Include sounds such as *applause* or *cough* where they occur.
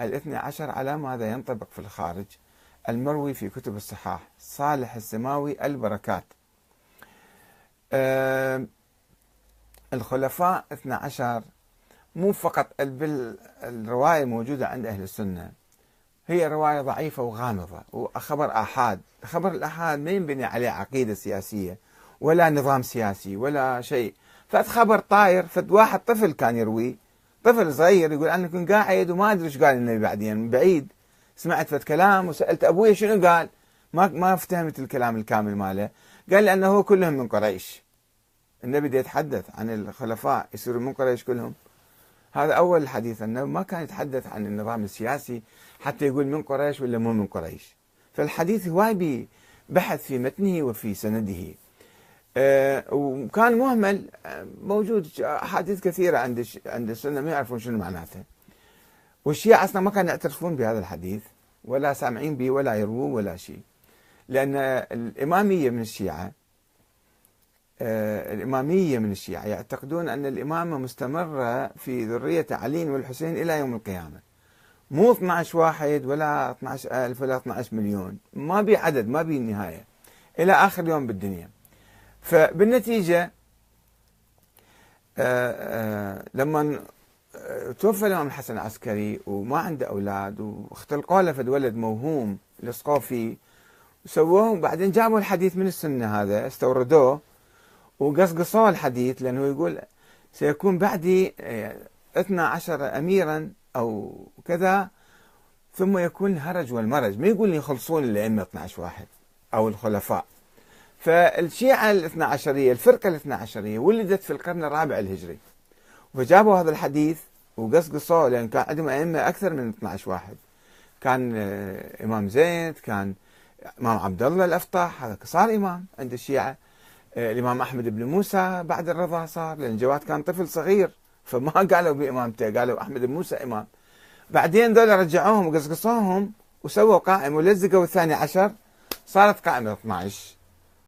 الاثنى عشر على ماذا ينطبق في الخارج؟ المروي في كتب الصحاح صالح السماوي البركات. أه الخلفاء 12 مو فقط الرواية الموجودة عند أهل السنة هي رواية ضعيفة وغامضة وخبر آحاد. خبر الآحاد ما ينبني عليه عقيدة سياسية ولا نظام سياسي ولا شيء. فد خبر طاير فد واحد طفل كان يروي طفل صغير يقول أنا كنت قاعد وما أدري إيش قال النبي بعدين من بعيد. سمعت فد كلام وسألت أبوي شنو قال؟ ما ما فهمت الكلام الكامل ماله. قال لي أنه كلهم من قريش. النبي يتحدث عن الخلفاء يصيروا من قريش كلهم. هذا أول الحديث أنه ما كان يتحدث عن النظام السياسي حتى يقول من قريش ولا مو من قريش. فالحديث هواي بحث في متنه وفي سنده. وكان مهمل آه، موجود احاديث كثيره عند عند السنة ما يعرفون شنو معناته. والشيعة أصلا ما كانوا يعترفون بهذا الحديث ولا سامعين به ولا يروون ولا شيء. لأن الإمامية من الشيعة آه، الإمامية من الشيعة يعتقدون أن الإمامة مستمرة في ذرية علي والحسين إلى يوم القيامة. مو 12 واحد ولا 12 ألف ولا 12 مليون. ما بي عدد ما بي نهاية. إلى آخر يوم بالدنيا. فبالنتيجة آه، آه، لما آه، توفى الإمام الحسن العسكري وما عنده أولاد واختلقوا له فد ولد موهوم فيه وسووه بعدين جابوا الحديث من السنة هذا استوردوه وقصقصوه الحديث لأنه يقول سيكون بعدي 12 أميرا أو كذا ثم يكون الهرج والمرج. ما يقول يخلصون الأئمة 12 واحد أو الخلفاء. فالشيعة الاثنى عشرية الفرقة الاثنى عشرية ولدت في القرن الرابع الهجري. فجابوا هذا الحديث وقصقصوه لأن كان عندهم أئمة أكثر من 12 واحد. كان آه، إمام زيد كان إمام عبد الله الأفطح هذا صار إمام عند الشيعة. آه، الإمام أحمد بن موسى بعد الرضا صار لأن جواد كان طفل صغير فما *laughs* قالوا بإمامته قالوا أحمد بن موسى إمام. بعدين ذولا رجعوهم وقصقصوهم وسووا قائمة ولزقوا الثاني عشر صارت قائمة 12